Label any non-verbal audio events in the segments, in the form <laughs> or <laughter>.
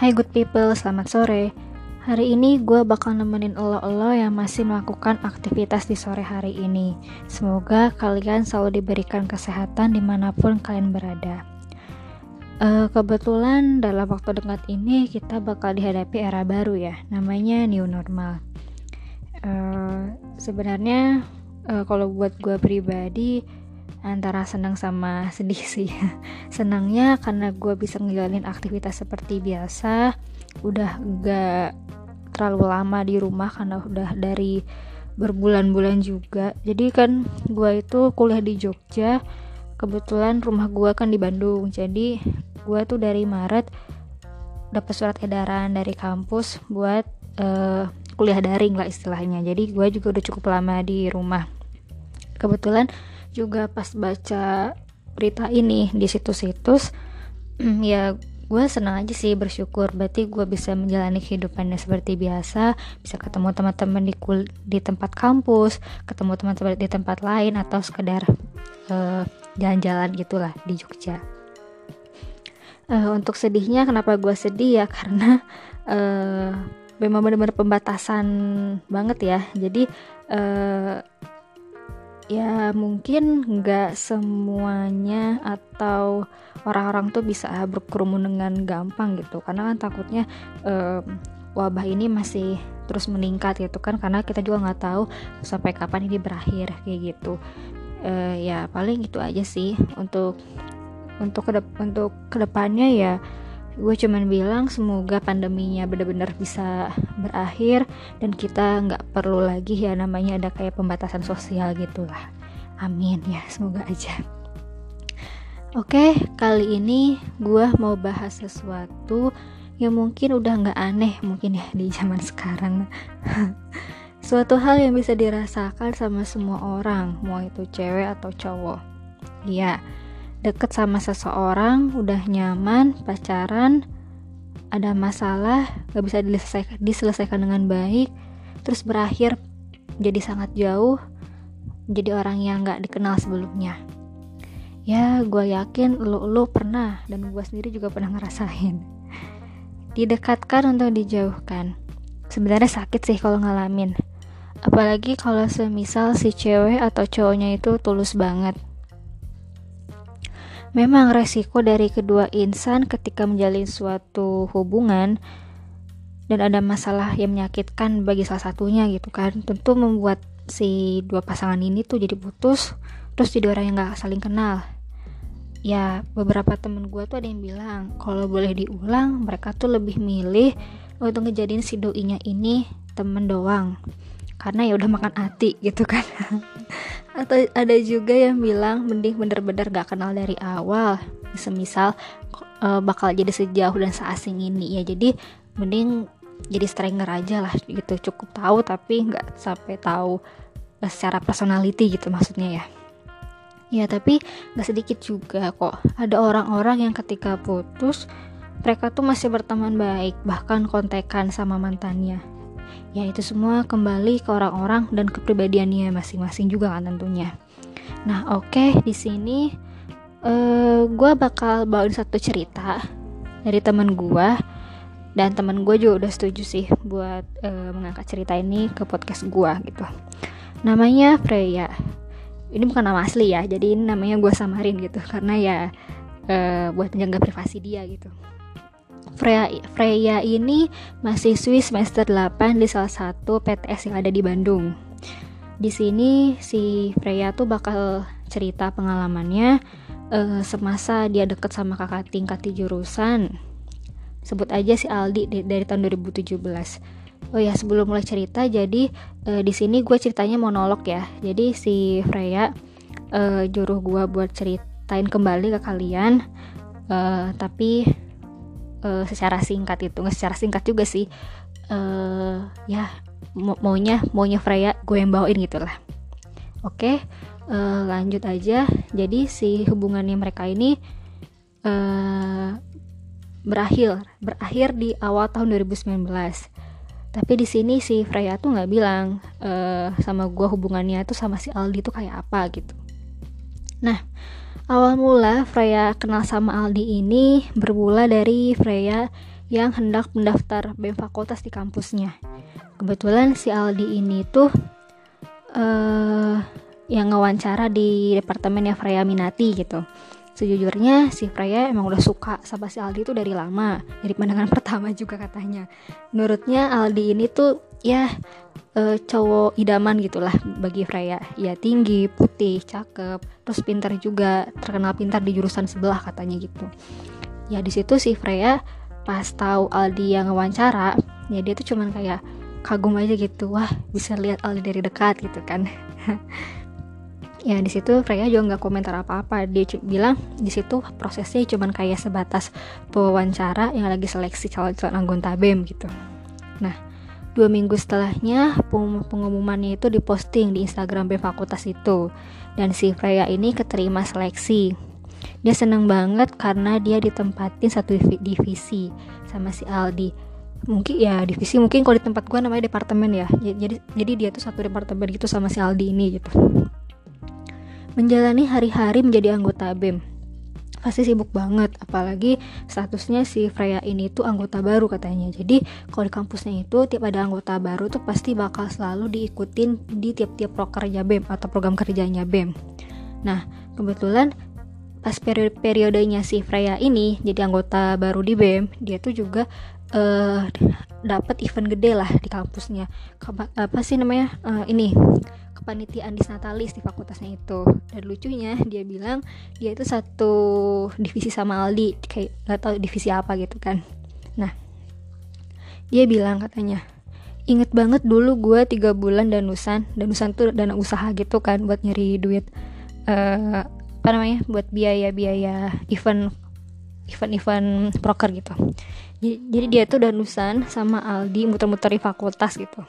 Hai good people, selamat sore. Hari ini gue bakal nemenin lo-lo yang masih melakukan aktivitas di sore hari ini. Semoga kalian selalu diberikan kesehatan di mana pun kalian berada. Uh, kebetulan dalam waktu dekat ini kita bakal dihadapi era baru ya, namanya new normal. Uh, sebenarnya uh, kalau buat gue pribadi antara senang sama sedih sih. <laughs> Senangnya karena gue bisa ngejalanin aktivitas seperti biasa. Udah gak terlalu lama di rumah karena udah dari berbulan-bulan juga. Jadi kan gue itu kuliah di Jogja. Kebetulan rumah gue kan di Bandung. Jadi gue tuh dari Maret dapat surat edaran dari kampus buat uh, kuliah daring lah istilahnya. Jadi gue juga udah cukup lama di rumah. Kebetulan juga pas baca berita ini di situs-situs <clears throat> ya gue senang aja sih bersyukur. Berarti gue bisa menjalani kehidupannya seperti biasa bisa ketemu teman-teman di kul di tempat kampus ketemu teman-teman di tempat lain atau sekedar eh, jalan-jalan gitulah di Jogja. Uh, untuk sedihnya kenapa gue sedih ya? <laughs> Karena uh, memang benar-benar pembatasan banget ya. Jadi uh, ya mungkin nggak semuanya atau orang-orang tuh bisa berkerumun dengan gampang gitu. Karena kan takutnya um, wabah ini masih terus meningkat gitu kan. Karena kita juga nggak tahu sampai kapan ini berakhir kayak gitu. Uh, ya paling itu aja sih untuk untuk kedep untuk ke depannya ya gue cuman bilang semoga pandeminya benar-benar bisa berakhir dan kita nggak perlu lagi ya namanya ada kayak pembatasan sosial gitulah. Amin ya semoga aja. Oke kali ini gue mau bahas sesuatu yang mungkin udah nggak aneh mungkin ya di zaman sekarang. <laughs> Suatu hal yang bisa dirasakan sama semua orang mau itu cewek atau cowok. Iya deket sama seseorang, udah nyaman, pacaran, ada masalah, gak bisa diselesaikan, diselesaikan dengan baik, terus berakhir jadi sangat jauh, jadi orang yang gak dikenal sebelumnya. Ya, gue yakin lo lo pernah dan gue sendiri juga pernah ngerasain. Didekatkan untuk dijauhkan. Sebenarnya sakit sih kalau ngalamin. Apalagi kalau semisal si cewek atau cowoknya itu tulus banget Memang resiko dari kedua insan ketika menjalin suatu hubungan dan ada masalah yang menyakitkan bagi salah satunya gitu kan. Tentu membuat si dua pasangan ini tuh jadi putus terus jadi orang yang gak saling kenal. Ya beberapa temen gue tuh ada yang bilang kalau boleh diulang mereka tuh lebih milih untuk ngejadiin si doinya ini temen doang. Karena ya udah makan hati gitu kan <laughs> atau ada juga yang bilang mending bener-bener gak kenal dari awal. Semisal uh, bakal jadi sejauh dan seasing ini. Ya jadi mending jadi stranger aja lah gitu. Cukup tahu tapi nggak sampai tahu uh, secara personality gitu maksudnya ya. Ya tapi nggak sedikit juga kok. Ada orang-orang yang ketika putus mereka tuh masih berteman baik bahkan kontekan sama mantannya ya itu semua kembali ke orang-orang dan kepribadiannya masing-masing juga kan tentunya. Nah oke okay, di sini uh, eh, gue bakal bawain satu cerita dari teman gue dan teman gue juga udah setuju sih buat uh, mengangkat cerita ini ke podcast gue gitu. Namanya Freya. Ini bukan nama asli ya jadi ini namanya gue samarin gitu. Karena ya uh, buat menjaga privasi dia gitu Freya, Freya ini mahasiswi semester 8 di salah satu PTS yang ada di Bandung. Di sini si Freya tuh bakal cerita pengalamannya uh, semasa dia deket sama kakak tingkat di jurusan. Sebut aja si Aldi dari tahun 2017. Oh ya sebelum mulai cerita, jadi uh, di sini gue ceritanya monolog ya. Jadi si Freya uh, juruh gue buat ceritain kembali ke kalian. Uh, tapi uh, secara singkat itu nggak secara singkat juga sih. Uh, ya maunya maunya Freya gue yang bawain gitu lah oke uh, lanjut aja. Jadi si hubungannya mereka ini uh, berakhir berakhir di awal tahun 2019 tapi di sini si Freya tuh nggak bilang uh, sama gue hubungannya tuh sama si Aldi tuh kayak apa gitu. Nah Awal mula Freya kenal sama Aldi ini bermula dari Freya yang hendak mendaftar BEM fakultas di kampusnya. Kebetulan si Aldi ini tuh uh, yang ngewawancara di departemen yang Freya Minati gitu. Sejujurnya si Freya emang udah suka sama si Aldi itu dari lama, dari pandangan <laughs> pertama juga katanya. Menurutnya Aldi ini tuh ya uh, cowok idaman gitulah bagi Freya. Ya tinggi, putih, cakep, terus pintar juga, terkenal pintar di jurusan sebelah katanya gitu. Ya di situ si Freya pas tahu Aldi yang wawancara ya dia tuh cuman kayak kagum aja gitu wah bisa lihat Aldi dari dekat gitu kan <laughs> ya di situ Freya juga nggak komentar apa-apa dia bilang di situ prosesnya cuman kayak sebatas pewawancara yang lagi seleksi calon-calon anggota BEM gitu nah dua minggu setelahnya pengumumannya itu diposting di Instagram BEM fakultas itu. Dan si Freya ini keterima seleksi. Dia seneng banget karena dia ditempatin satu divisi sama si Aldi. Mungkin ya divisi mungkin kalau di tempat gue namanya departemen ya. Jadi jadi dia tuh satu departemen gitu sama si Aldi ini gitu. Menjalani hari-hari menjadi anggota BEM pasti sibuk banget. Apalagi statusnya si Freya ini tuh anggota baru katanya. Jadi kalau di kampusnya itu tiap ada anggota baru tuh pasti bakal selalu diikutin di tiap-tiap prokerja BEM atau program kerjanya BEM. Nah kebetulan pas periode periodenya si Freya ini jadi anggota baru di BEM dia tuh juga uh, dapat event gede lah di kampusnya. Keba apa sih namanya uh, ini kepanitiaan disnatalis di fakultasnya itu. Dan lucunya dia bilang dia itu satu divisi sama Aldi kayak gak tau divisi apa gitu kan. Nah dia bilang katanya inget banget dulu gue tiga bulan danusan danusan tuh dana usaha gitu kan buat nyari duit uh, apa namanya buat biaya-biaya event event-event proker gitu. Jadi dia tuh danusan sama Aldi muter-muter di fakultas gitu.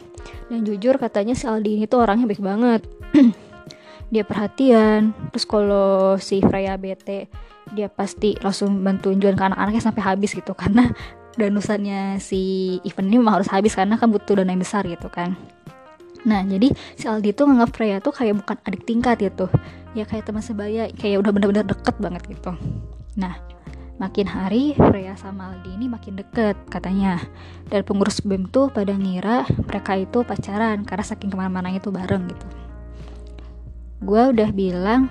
Dan jujur katanya si Aldi ini tuh orangnya baik banget. <clears throat> Dia perhatian. Terus kalau si Freya bete dia pasti langsung bantuin jualan ke anak-anaknya sampai habis gitu. <laughs> Karena danusannya si event ini memang harus habis karena kan butuh dana yang besar gitu kan. Nah jadi si Aldi tuh nganggap Freya tuh kayak bukan adik tingkat gitu. Ya kayak teman sebaya Kayak udah bener-bener deket banget gitu. Nah makin hari Freya sama Aldi ini makin deket katanya. Dan pengurus BEM tuh pada ngira mereka itu pacaran Karena saking ke mana-mana itu bareng gitu. Gue udah bilang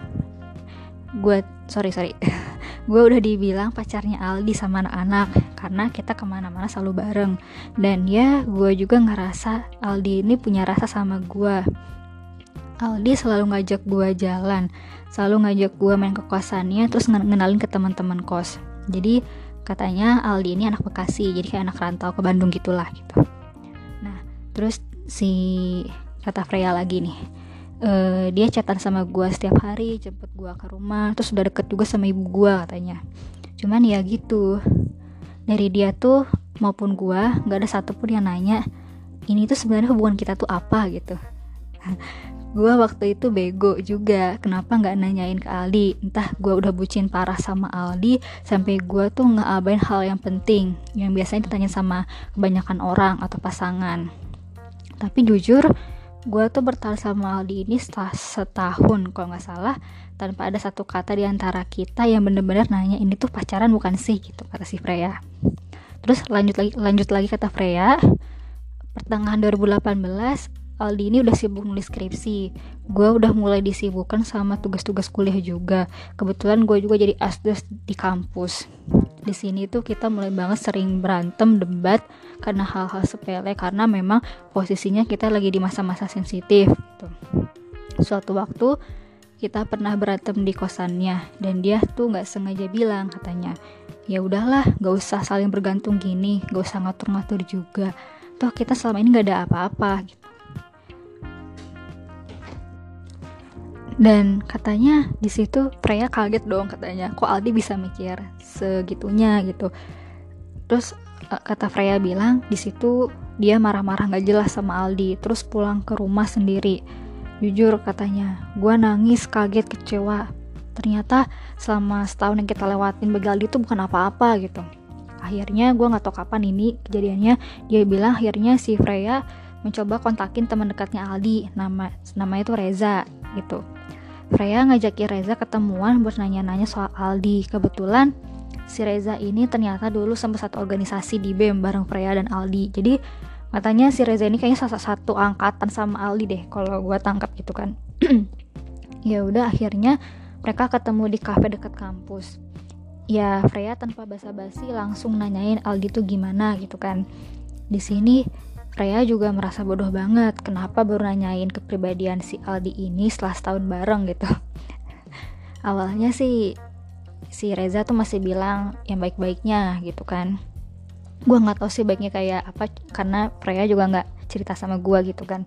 Gue sorry sorry. <laughs> Gue udah dibilang pacarnya Aldi sama anak-anak karena kita ke mana-mana selalu bareng. Dan ya gue juga ngerasa Aldi ini punya rasa sama gue Aldi selalu ngajak gue jalan selalu ngajak gue main ke kosannya terus ngenalin ke teman-teman kos jadi katanya Aldi ini anak Bekasi jadi kayak anak rantau ke Bandung gitulah gitu. Nah terus si kata Freya lagi nih. Uh, dia chatan sama gue setiap hari jemput gue ke rumah terus udah deket juga sama ibu gue katanya. Cuman ya gitu dari dia tuh maupun gue nggak ada satupun yang nanya ini tuh sebenarnya hubungan kita tuh apa? gitu gue waktu itu bego juga. Kenapa nggak nanyain ke Aldi? Entah gue udah bucin parah sama Aldi sampai gue tuh nggak abain hal yang penting yang biasanya ditanya sama kebanyakan orang atau pasangan. Tapi jujur gue tuh bertahan sama Aldi ini setahun kalau nggak salah tanpa ada satu kata di antara kita yang bener-bener nanya ini tuh pacaran bukan sih? gitu kata si Freya. Terus lanjut lagi lanjut lagi kata Freya. Pertengahan 2018 Aldi ini udah sibuk nulis skripsi. Gue udah mulai disibukkan sama tugas-tugas kuliah juga. Kebetulan gue juga jadi asdos di kampus. Di sini tuh kita mulai banget sering berantem debat karena hal-hal sepele karena memang posisinya kita lagi di masa-masa sensitif gitu. suatu waktu kita pernah berantem di kosannya dan dia tuh nggak sengaja bilang katanya ya udahlah gak usah saling bergantung gini gak usah ngatur-ngatur juga. Toh kita selama ini nggak ada apa-apa gitu dan katanya di situ Freya kaget dong katanya kok Aldi bisa mikir segitunya? gitu. Terus e, kata Freya bilang di situ dia marah-marah nggak jelas sama Aldi terus pulang ke rumah sendiri. Jujur katanya gue nangis kaget kecewa. Ternyata selama setahun yang kita lewatin bagi Aldi itu bukan apa-apa gitu. Akhirnya gue nggak tahu kapan ini kejadiannya. Dia bilang akhirnya si Freya mencoba kontakin teman dekatnya Aldi nama namanya itu Reza gitu Freya ngajakin Reza ketemuan buat nanya-nanya soal Aldi. Kebetulan si Reza ini ternyata dulu sempat satu organisasi di BEM bareng Freya dan Aldi. Jadi katanya si Reza ini kayaknya salah satu angkatan sama Aldi deh kalau gue tangkap gitu kan. <clears throat> Ya udah akhirnya mereka ketemu di kafe dekat kampus. Ya Freya tanpa basa-basi langsung nanyain Aldi tuh gimana gitu kan. Di sini Freya juga merasa bodoh banget. Kenapa baru nanyain kepribadian si Aldi ini setelah setahun bareng gitu? <laughs> Awalnya sih si Reza tuh masih bilang yang baik-baiknya gitu kan. Gue nggak tahu sih baiknya kayak apa karena Freya juga nggak cerita sama gue gitu kan.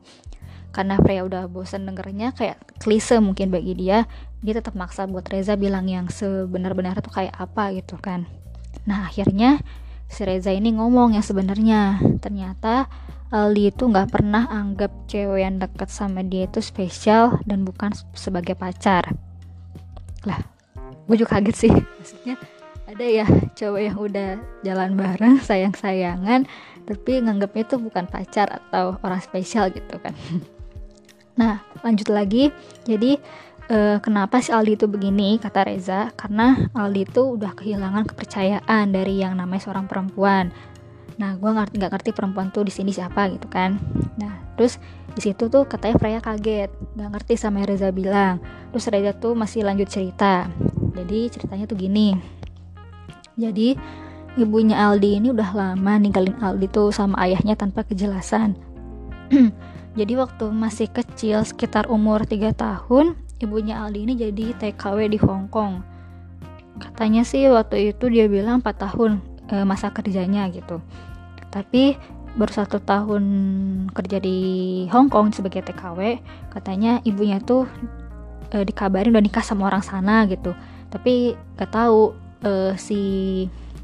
Karena Freya udah bosan dengernya kayak klise mungkin bagi dia dia tetap maksa buat Reza bilang yang sebenar-benar tuh kayak apa gitu kan. Nah akhirnya si Reza ini ngomong yang sebenarnya ternyata Aldi itu nggak pernah anggap cewek yang deket sama dia itu spesial dan bukan sebagai pacar. Lah gue juga kaget sih. <laughs> Maksudnya ada ya cowok yang udah jalan bareng sayang-sayangan tapi nganggapnya itu bukan pacar atau orang spesial gitu kan. <laughs> Nah lanjut lagi. Jadi uh, kenapa si Aldi itu begini kata Reza? Karena Aldi itu udah kehilangan kepercayaan dari yang namanya seorang perempuan. Nah gue nggak ngerti perempuan tuh di sini siapa gitu kan. Nah terus di situ tuh katanya Freya kaget nggak ngerti sama yang Reza bilang. Terus Reza tuh masih lanjut cerita. Jadi ceritanya tuh gini. Jadi ibunya Aldi ini udah lama ninggalin Aldi tuh sama ayahnya tanpa kejelasan. <clears throat> Jadi waktu masih kecil sekitar umur 3 tahun ibunya Aldi ini jadi TKW di Hong Kong. Katanya sih waktu itu dia bilang 4 tahun e, masa kerjanya gitu. Tapi baru satu tahun kerja di Hong Kong sebagai TKW katanya ibunya tuh e, dikabarin udah nikah sama orang sana gitu. Tapi gak tahu e, si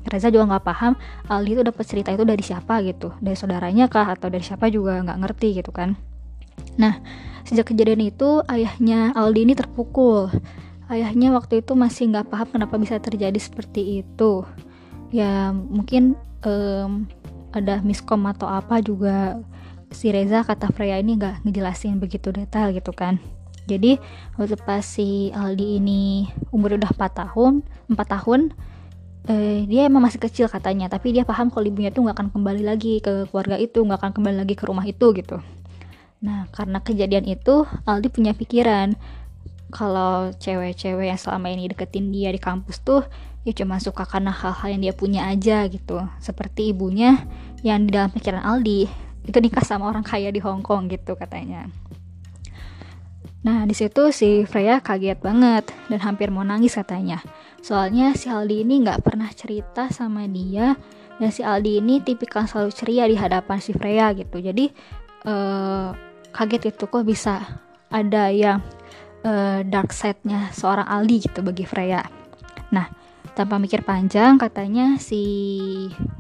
Reza juga nggak paham Aldi itu dapat cerita itu dari siapa gitu. Dari saudaranya kah atau dari siapa juga nggak ngerti gitu kan nah sejak kejadian itu ayahnya Aldi ini terpukul. Ayahnya waktu itu masih nggak paham kenapa bisa terjadi seperti itu. Ya mungkin um, ada miskom atau apa juga si Reza kata Freya ini nggak ngejelasin begitu detail gitu kan. Jadi waktu pas si Aldi ini umur udah 4 tahun 4 tahun eh, dia emang masih kecil katanya tapi dia paham kalau ibunya tuh nggak akan kembali lagi ke keluarga itu nggak akan kembali lagi ke rumah itu gitu nah karena kejadian itu Aldi punya pikiran kalau cewek-cewek yang selama ini deketin dia di kampus tuh ya cuma suka karena hal-hal yang dia punya aja gitu seperti ibunya yang di dalam pikiran Aldi itu nikah sama orang kaya di Hong Kong gitu katanya Nah, di situ si Freya kaget banget dan hampir mau nangis katanya. Soalnya si Aldi ini nggak pernah cerita sama dia dan si Aldi ini tipikal selalu ceria di hadapan si Freya gitu. Jadi uh, kaget itu kok bisa ada yang uh, dark side-nya seorang Aldi gitu bagi Freya. Nah, tanpa mikir panjang katanya si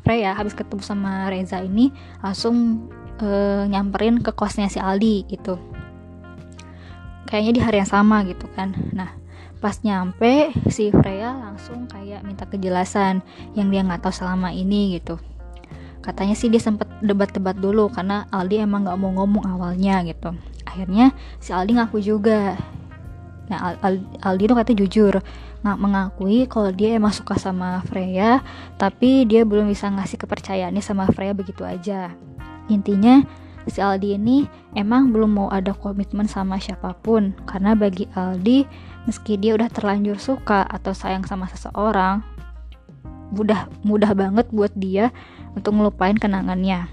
Freya habis ketemu sama Reza ini langsung uh, nyamperin ke kosnya si Aldi gitu. Kayaknya di hari yang sama gitu kan. Nah, pas nyampe si Freya langsung kayak minta kejelasan yang dia nggak tahu selama ini gitu katanya sih dia sempet debat-debat dulu karena Aldi emang nggak mau ngomong awalnya gitu akhirnya si Aldi ngaku juga Nah, Aldi tuh katanya jujur nggak mengakui kalau dia emang suka sama Freya, tapi dia belum bisa ngasih kepercayaannya sama Freya begitu aja. Intinya, si Aldi ini emang belum mau ada komitmen sama siapa pun, karena bagi Aldi, meski dia udah terlanjur suka atau sayang sama seseorang, mudah mudah banget buat dia untuk ngelupain kenangannya.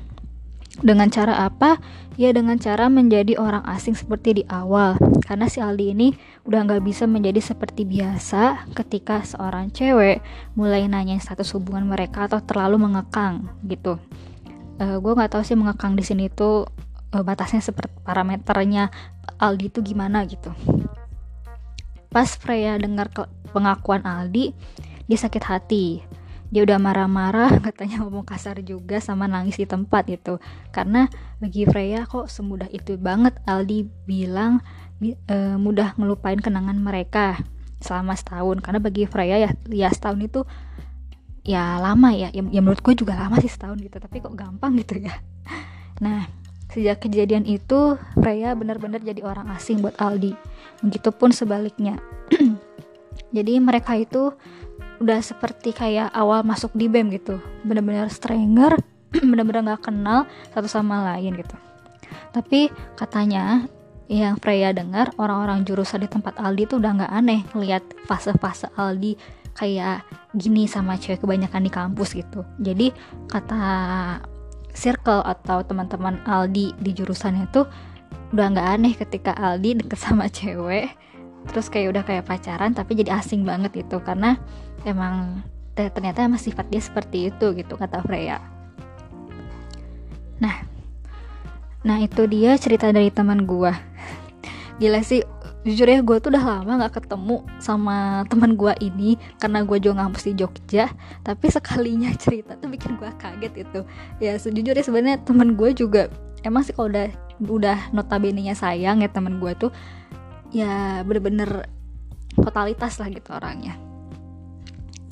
Dengan cara apa? Ya dengan cara menjadi orang asing seperti di awal. Karena si Aldi ini udah nggak bisa menjadi seperti biasa ketika seorang cewek mulai nanya status hubungan mereka atau terlalu mengekang gitu. Uh, eh, gue nggak tahu sih mengekang di sini tuh uh, batasnya seperti parameternya Aldi itu gimana gitu. Pas Freya dengar pengakuan Aldi, dia sakit hati dia udah marah-marah <laughs> katanya ngomong kasar juga sama nangis di tempat gitu. Karena bagi Freya kok semudah itu banget Aldi bilang e, mudah ngelupain kenangan mereka selama setahun. Karena bagi Freya ya ya setahun itu ya lama ya. Ya, ya menurut gue juga lama sih setahun gitu tapi kok gampang gitu ya. <laughs> Nah sejak kejadian itu Freya benar-benar jadi orang asing buat Aldi. Begitupun sebaliknya. <clears throat> Jadi mereka itu udah seperti kayak awal masuk di BEM gitu. Bener-bener stranger <clears throat> bener-bener nggak kenal satu sama lain gitu. Tapi katanya yang Freya dengar orang-orang jurusan di tempat Aldi tuh udah nggak aneh lihat fase-fase Aldi kayak gini sama cewek kebanyakan di kampus gitu. Jadi kata circle atau teman-teman Aldi di jurusannya tuh udah nggak aneh ketika Aldi deket sama <laughs> cewek. Terus kayak udah kayak pacaran tapi jadi asing banget gitu. Karena emang ternyata emang sifat dia seperti itu gitu kata Freya. Nah nah itu dia cerita dari teman gua. <laughs> Gila sih jujur ya gue tuh udah lama gak ketemu sama teman gue ini karena gue juga ngampus di Jogja. Tapi sekalinya <laughs> cerita tuh bikin gue kaget itu. Ya sejujurnya sebenarnya teman gue juga emang sih kalau udah udah notabene nya sayang ya teman gue tuh ya bener-bener totalitas lah gitu orangnya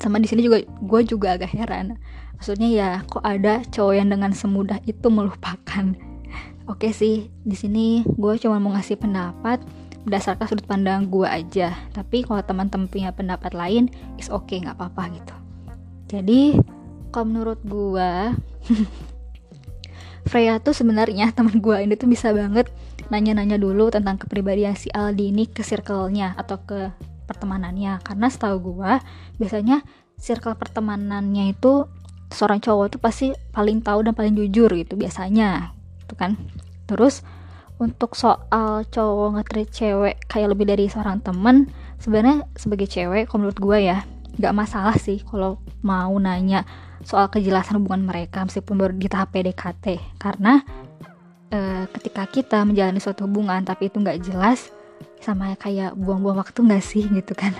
sama di sini juga gue juga agak heran maksudnya ya kok ada cowok yang dengan semudah itu melupakan Oke sih, di sini gue cuma mau ngasih pendapat berdasarkan sudut pandang gue aja. Tapi kalau teman-teman punya pendapat lain, is oke, okay, nggak apa-apa gitu. Jadi, kalau menurut gue, <laughs> Freya tuh sebenarnya teman gue ini tuh bisa banget nanya-nanya dulu tentang kepribadian si Aldi ini ke circle-nya atau ke pertemanannya. Karena setahu gue, biasanya circle pertemanannya itu seorang cowok tuh pasti paling tahu dan paling jujur gitu biasanya. Gitu kan? Terus untuk soal cowok ngetrit cewek kayak lebih dari seorang temen sebenarnya sebagai cewek kalau menurut gue ya nggak masalah sih kalau mau nanya soal kejelasan hubungan mereka meskipun baru di tahap PDKT karena e, ketika kita menjalani suatu hubungan tapi itu nggak jelas sama kayak buang-buang waktu nggak sih gitu kan?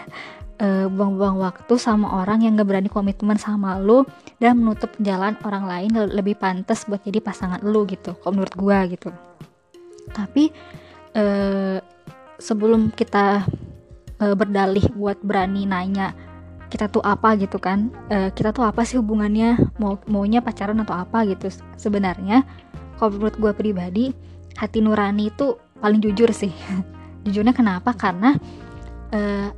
Uh, <laughs> buang-buang waktu sama orang yang gak berani komitmen sama lu dan menutup jalan orang lain lebih pantas buat jadi pasangan lu gitu kalau menurut gua gitu. Tapi uh, sebelum kita uh, berdalih buat berani nanya kita tuh apa gitu kan? Uh, kita tuh apa sih hubungannya? Mau maunya pacaran atau apa gitu. Sebenarnya kalau menurut gue pribadi hati nurani itu paling jujur sih <laughs> jujurnya kenapa? Karena uh,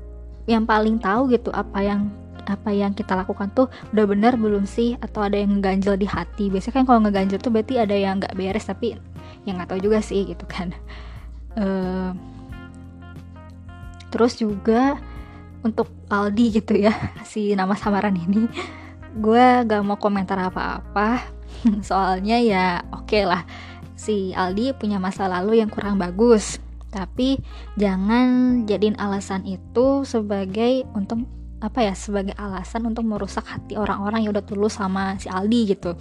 yang paling tahu gitu apa yang apa yang kita lakukan tuh udah benar belum sih atau ada yang ngeganjel di hati. Biasanya kan kalau ngeganjel tuh berarti ada yang nggak beres tapi yang nggak tahu juga sih gitu kan. Uh, <laughs> terus juga untuk Aldi gitu ya <laughs> si nama samaran ini gue gak mau komentar apa-apa. <laughs> Soalnya ya oke okay lah si Aldi punya masa lalu yang kurang bagus tapi jangan jadiin alasan itu sebagai untuk apa ya sebagai alasan untuk merusak hati orang-orang yang udah tulus sama si Aldi gitu.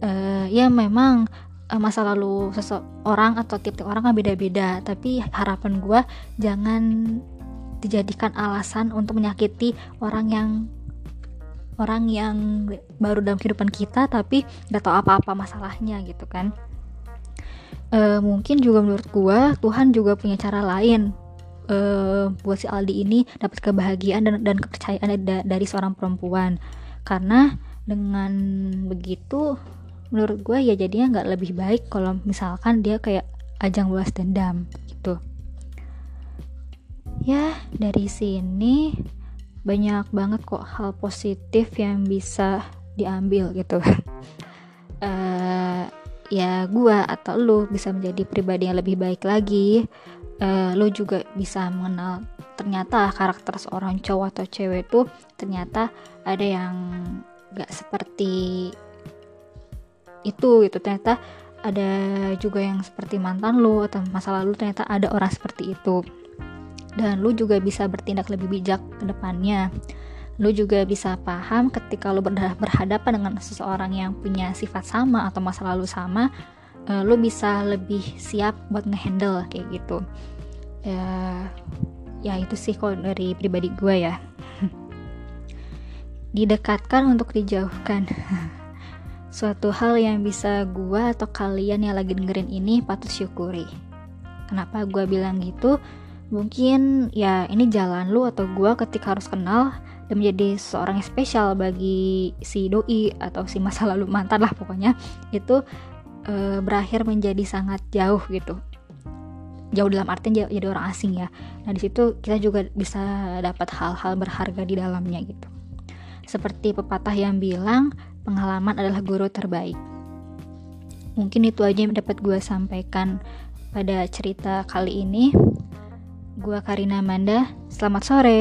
Uh, ya memang uh, masa lalu seseorang atau tiap-tiap orang kan beda-beda. Tapi harapan gue jangan dijadikan alasan untuk menyakiti orang yang orang yang baru dalam kehidupan kita tapi gak tahu apa-apa masalahnya gitu kan uh, mungkin juga menurut gua Tuhan juga punya cara lain uh, buat si Aldi ini dapat kebahagiaan dan, dan kepercayaan da dari seorang perempuan. Karena dengan begitu menurut gue ya jadinya nggak lebih baik kalau misalkan dia kayak ajang balas dendam gitu. Ya dari sini banyak banget kok hal positif yang bisa diambil gitu. Uh, <laughs> ya gue atau lo bisa menjadi pribadi yang lebih baik lagi. Uh, lo juga bisa mengenal ternyata karakter seorang cowok atau cewek itu ternyata ada yang gak seperti itu gitu. Ternyata ada juga yang seperti mantan lo atau masa lalu ternyata ada orang seperti itu. Dan lo juga bisa bertindak lebih bijak ke depannya lu juga bisa paham ketika lu berhadapan dengan seseorang yang punya sifat sama atau masa lalu sama uh, lu bisa lebih siap buat ngehandle kayak gitu. Ya ya itu sih kok dari pribadi gue ya. <laughs> Didekatkan untuk dijauhkan. <laughs> Suatu hal yang bisa gue atau kalian yang lagi dengerin ini patut syukuri. Kenapa gue bilang gitu? Mungkin ya ini jalan lu atau gue ketika harus kenal dan menjadi seorang yang spesial bagi si doi atau si masa lalu mantan lah pokoknya itu e, berakhir menjadi sangat jauh gitu jauh dalam artian jadi orang asing ya nah di situ kita juga bisa dapat hal-hal berharga di dalamnya gitu Seperti pepatah yang bilang, pengalaman adalah guru terbaik. Mungkin itu aja yang dapat gue sampaikan pada cerita kali ini. Gue Karina Amanda, selamat sore.